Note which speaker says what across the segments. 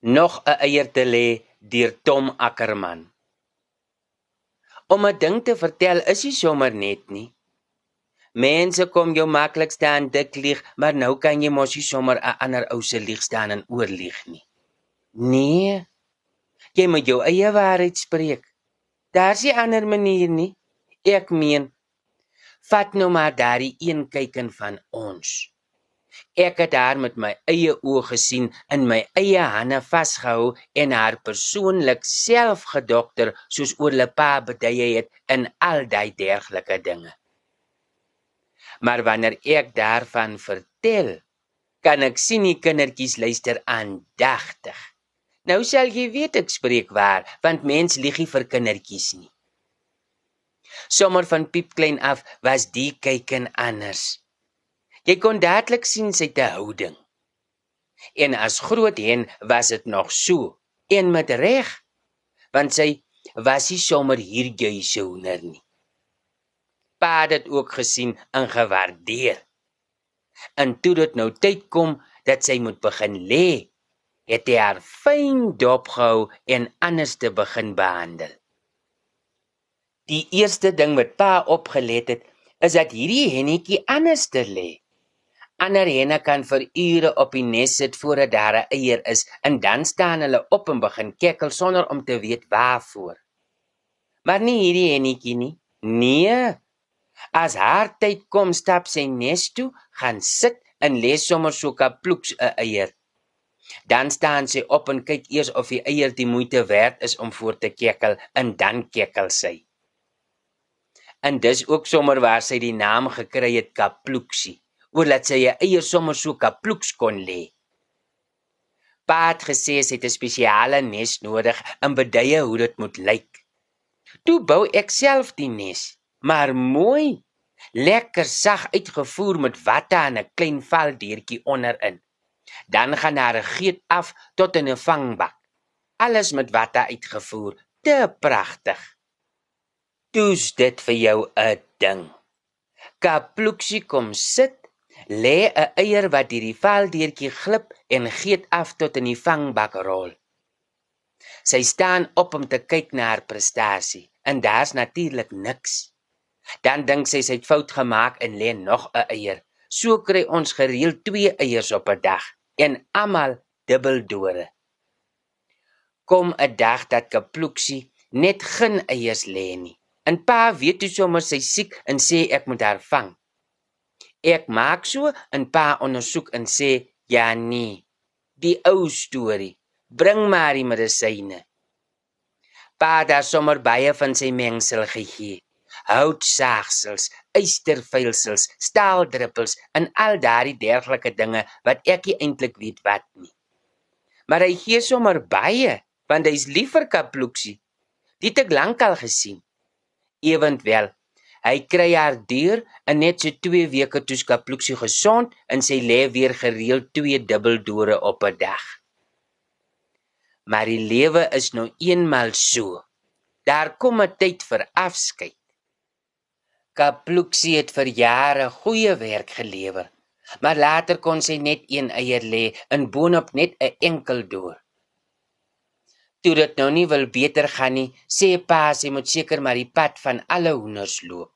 Speaker 1: Nog 'n eier te lê deur Tom Ackerman. Om 'n ding te vertel is nie sommer net nie. Mense kom jou maklik staan dik lieg, maar nou kan jy mos nie sommer 'n ander ou se lieg staan en oorlieg nie. Nee. Jy moet jou eie waarheid spreek. Daar's nie ander manier nie. Ek meen, vat nou maar daardie een kyken van ons. Ek het haar met my eie oë gesien in my eie hande vasgehou en haar persoonlik self gedokter soos oorlepa beduie het in al daai dergelike dinge. Maar wanneer ek daarvan vertel, kan ek sien die kindertjies luister aandagtig. Nou sal jy weet ek spreek waar, want mens lieg nie vir kindertjies nie. Sommer van piepklein af was die kyken anders. Jy kon dadelik sien sy te houding. En as groot hen was dit nog so, en met reg, want sy was nie sommer hier juise hoender nie. Pa het dit ook gesien en gewaardeer. En toe dit nou tyd kom dat sy moet begin lê, het hy haar fyn dopgehou en anders te begin behandel. Die eerste ding wat pa opgelet het, is dat hierdie hennetjie anders te lê. Ander henne kan vir ure op die nes sit voordat daar 'n eier is en dan staan hulle op en begin kekkel sonder om te weet waarvoor. Maar nie hierdie hennetjie nie. Nee. As haar tyd kom, stap sy nes toe, gaan sit en lê sommer so kaploeks 'n eier. Dan staan sy op en kyk eers of die eier die moeite werd is om voor te kekkel en dan kekkel sy en dis ook sommer waar sy die naam gekry het Kaploeksie, oordat sy eie eier sommer so kaploeks kon lê. Pa het gesê sy het 'n spesiale nes nodig en beduie hoe dit moet lyk. Toe bou ek self die nes, maar mooi, lekker sag uitgevoer met watte en 'n klein valdeurtjie onderin. Dan gaan daar 'n geet af tot in 'n vangbak. Alles met watte uitgevoer, te pragtig toes dit vir jou 'n ding. Kaploeksie kom sit, lê 'n eier wat hierdie valdeurtjie glip en geet af tot in die vangbak rol. Sy staan op om te kyk na haar prestasie en daar's natuurlik niks. Dan dink sy sy het fout gemaak en lê nog 'n eier. So kry ons gereeld 2 eiers op 'n dag en almal dubbeldore. Kom 'n dag dat Kaploeksie net geen eiers lê nie. En pa weet toe sommer sy siek en sê ek moet haar vang. Ek maak so en pa ondersoek en sê ja nee. Die ou storie. Bring maar die medisyne. Pa daar sommer baie van sy mengsel gegee. Houtsaagsels, eysterveilsels, staaldruppels en al daardie dergelike dinge wat ek nie eintlik weet wat nie. Maar hy gee sommer baie want hy's lief vir Kaploeksie. Dit het ek lankal gesien ewentwel. Hy kry haar deur en net so 2 weke toe skaploeksie gesond en sy lê weer gereeld 2 dubbeldore op 'n dag. Maar die lewe is nou eenmal so. Daar kom 'n tyd vir afskeid. Kaploeksie het vir jare goeie werk gelewer, maar later kon sy net een eier lê en boonop net 'n enkel door toe dit nou nie wil beter gaan nie, sê pa sy moet seker maar die pad van alle hoenders loop.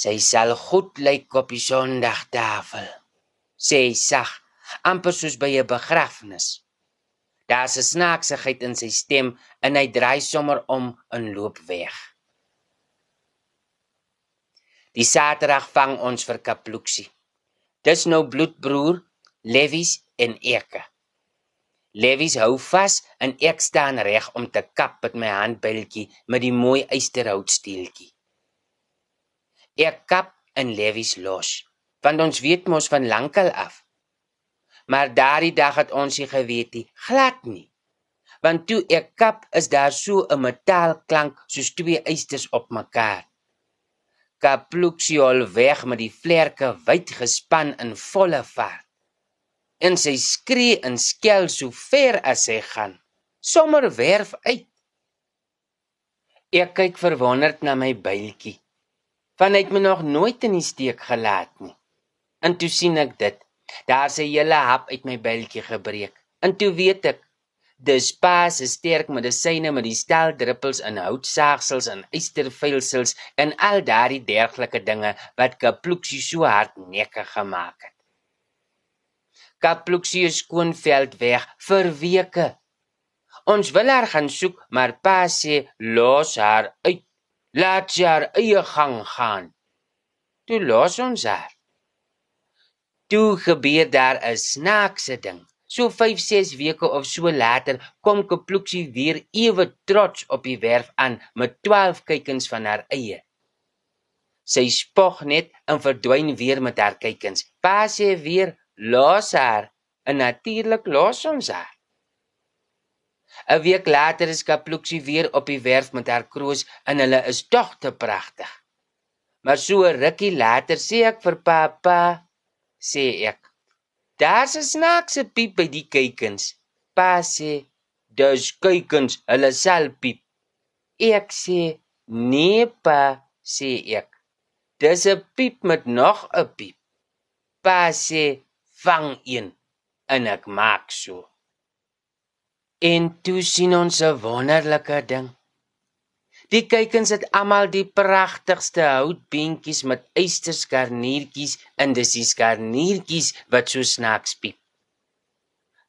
Speaker 1: Sy sal goed lyk op die Sondagtafel. Sê sag, amper soos by 'n begrafnis. Daar's 'n snaaksigheid in sy stem en hy draai sommer om en loop weg. Die Saterdag vang ons vir Kaploeksie. Dis nou bloedbroer Levis en Eke. Levis hou vas en ek staan reg om te kap met my handbyltjie met die mooi eysterhoutsteeltjie. Ek kap en Levis los, want ons weet mos van lankal af. Maar daardie dag het ons nie geweet nie, glad nie. Want toe ek kap, is daar so 'n metaalklank soos twee eysters op mekaar. Kapluxiol weg met die vlerke wyd gespan in volle vaart en sy skree en skel so ver as hy gaan. Sommer werf uit. Ek kyk verwonderd na my byltjie. Van hy het my nog nooit in die steek gelaat nie. En toe sien ek dit. Daar's 'n hele hap uit my biltjie gebreek. En toe weet ek, dis pa se sterk medisyne met die steldruppels in houtsaagsels en ystervuilsels en al daardie dergelike dinge wat Kapluksie so hardnekkig gemaak het. Kapluksie is skoonveld weg vir weke. Ons wil haar gaan soek, maar pa sê los haar uit. Laat sy haar eie gang gaan. Toe los ons haar. Toe gebeur daar 'n snaakse ding. So 5-6 weke of so later kom Kapluksie weer ewe trots op die werf aan met 12 kykens van haar eie. Sy spog net en verdwyn weer met haar kykens. Pa sê weer los haar en natuurlik los ons haar. 'n Week later is Kapluksie weer op die werf met haar kroos en hulle is tog te pragtig. Maar so rukkie later sê ek vir pappa, sê ek, daar's 'n snaakse piep by die kuikens. Pa sê, dis kuikens, hulle sal piep. Ek sê, nee pa, sê ek. Dis 'n piep met nog 'n piep. Pa sê, vang een en ek maak so. En toe sien ons 'n wonderlike ding. Die kuikens het almal die pragtigste houtbeentjies met eysterskarniertjies in dis die skarniertjies wat so snaaks piep.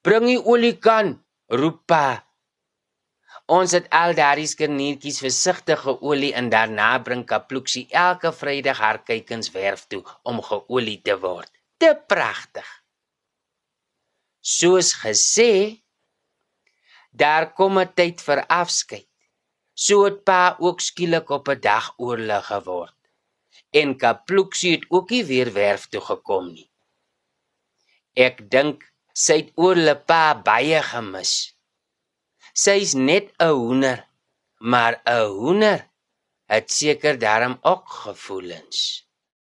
Speaker 1: Bring die oliekan, roep pa. Ons het al daardie skarniertjies versigtig geolie en daarna bring Kapluksie elke Vrydag haar kuikens werf toe om geolie te word. Te pragtig. Soos gesê, daar kom 'n tyd vir afskeid. So het pa ook skielik op 'n dag oorlig geword. En Kapluksie het ook nie weer werf toe gekom nie. Ek dink sy het oorle pa baie gemis. Sy's net 'n hoender, maar 'n hoender het seker darm ook gevoelens.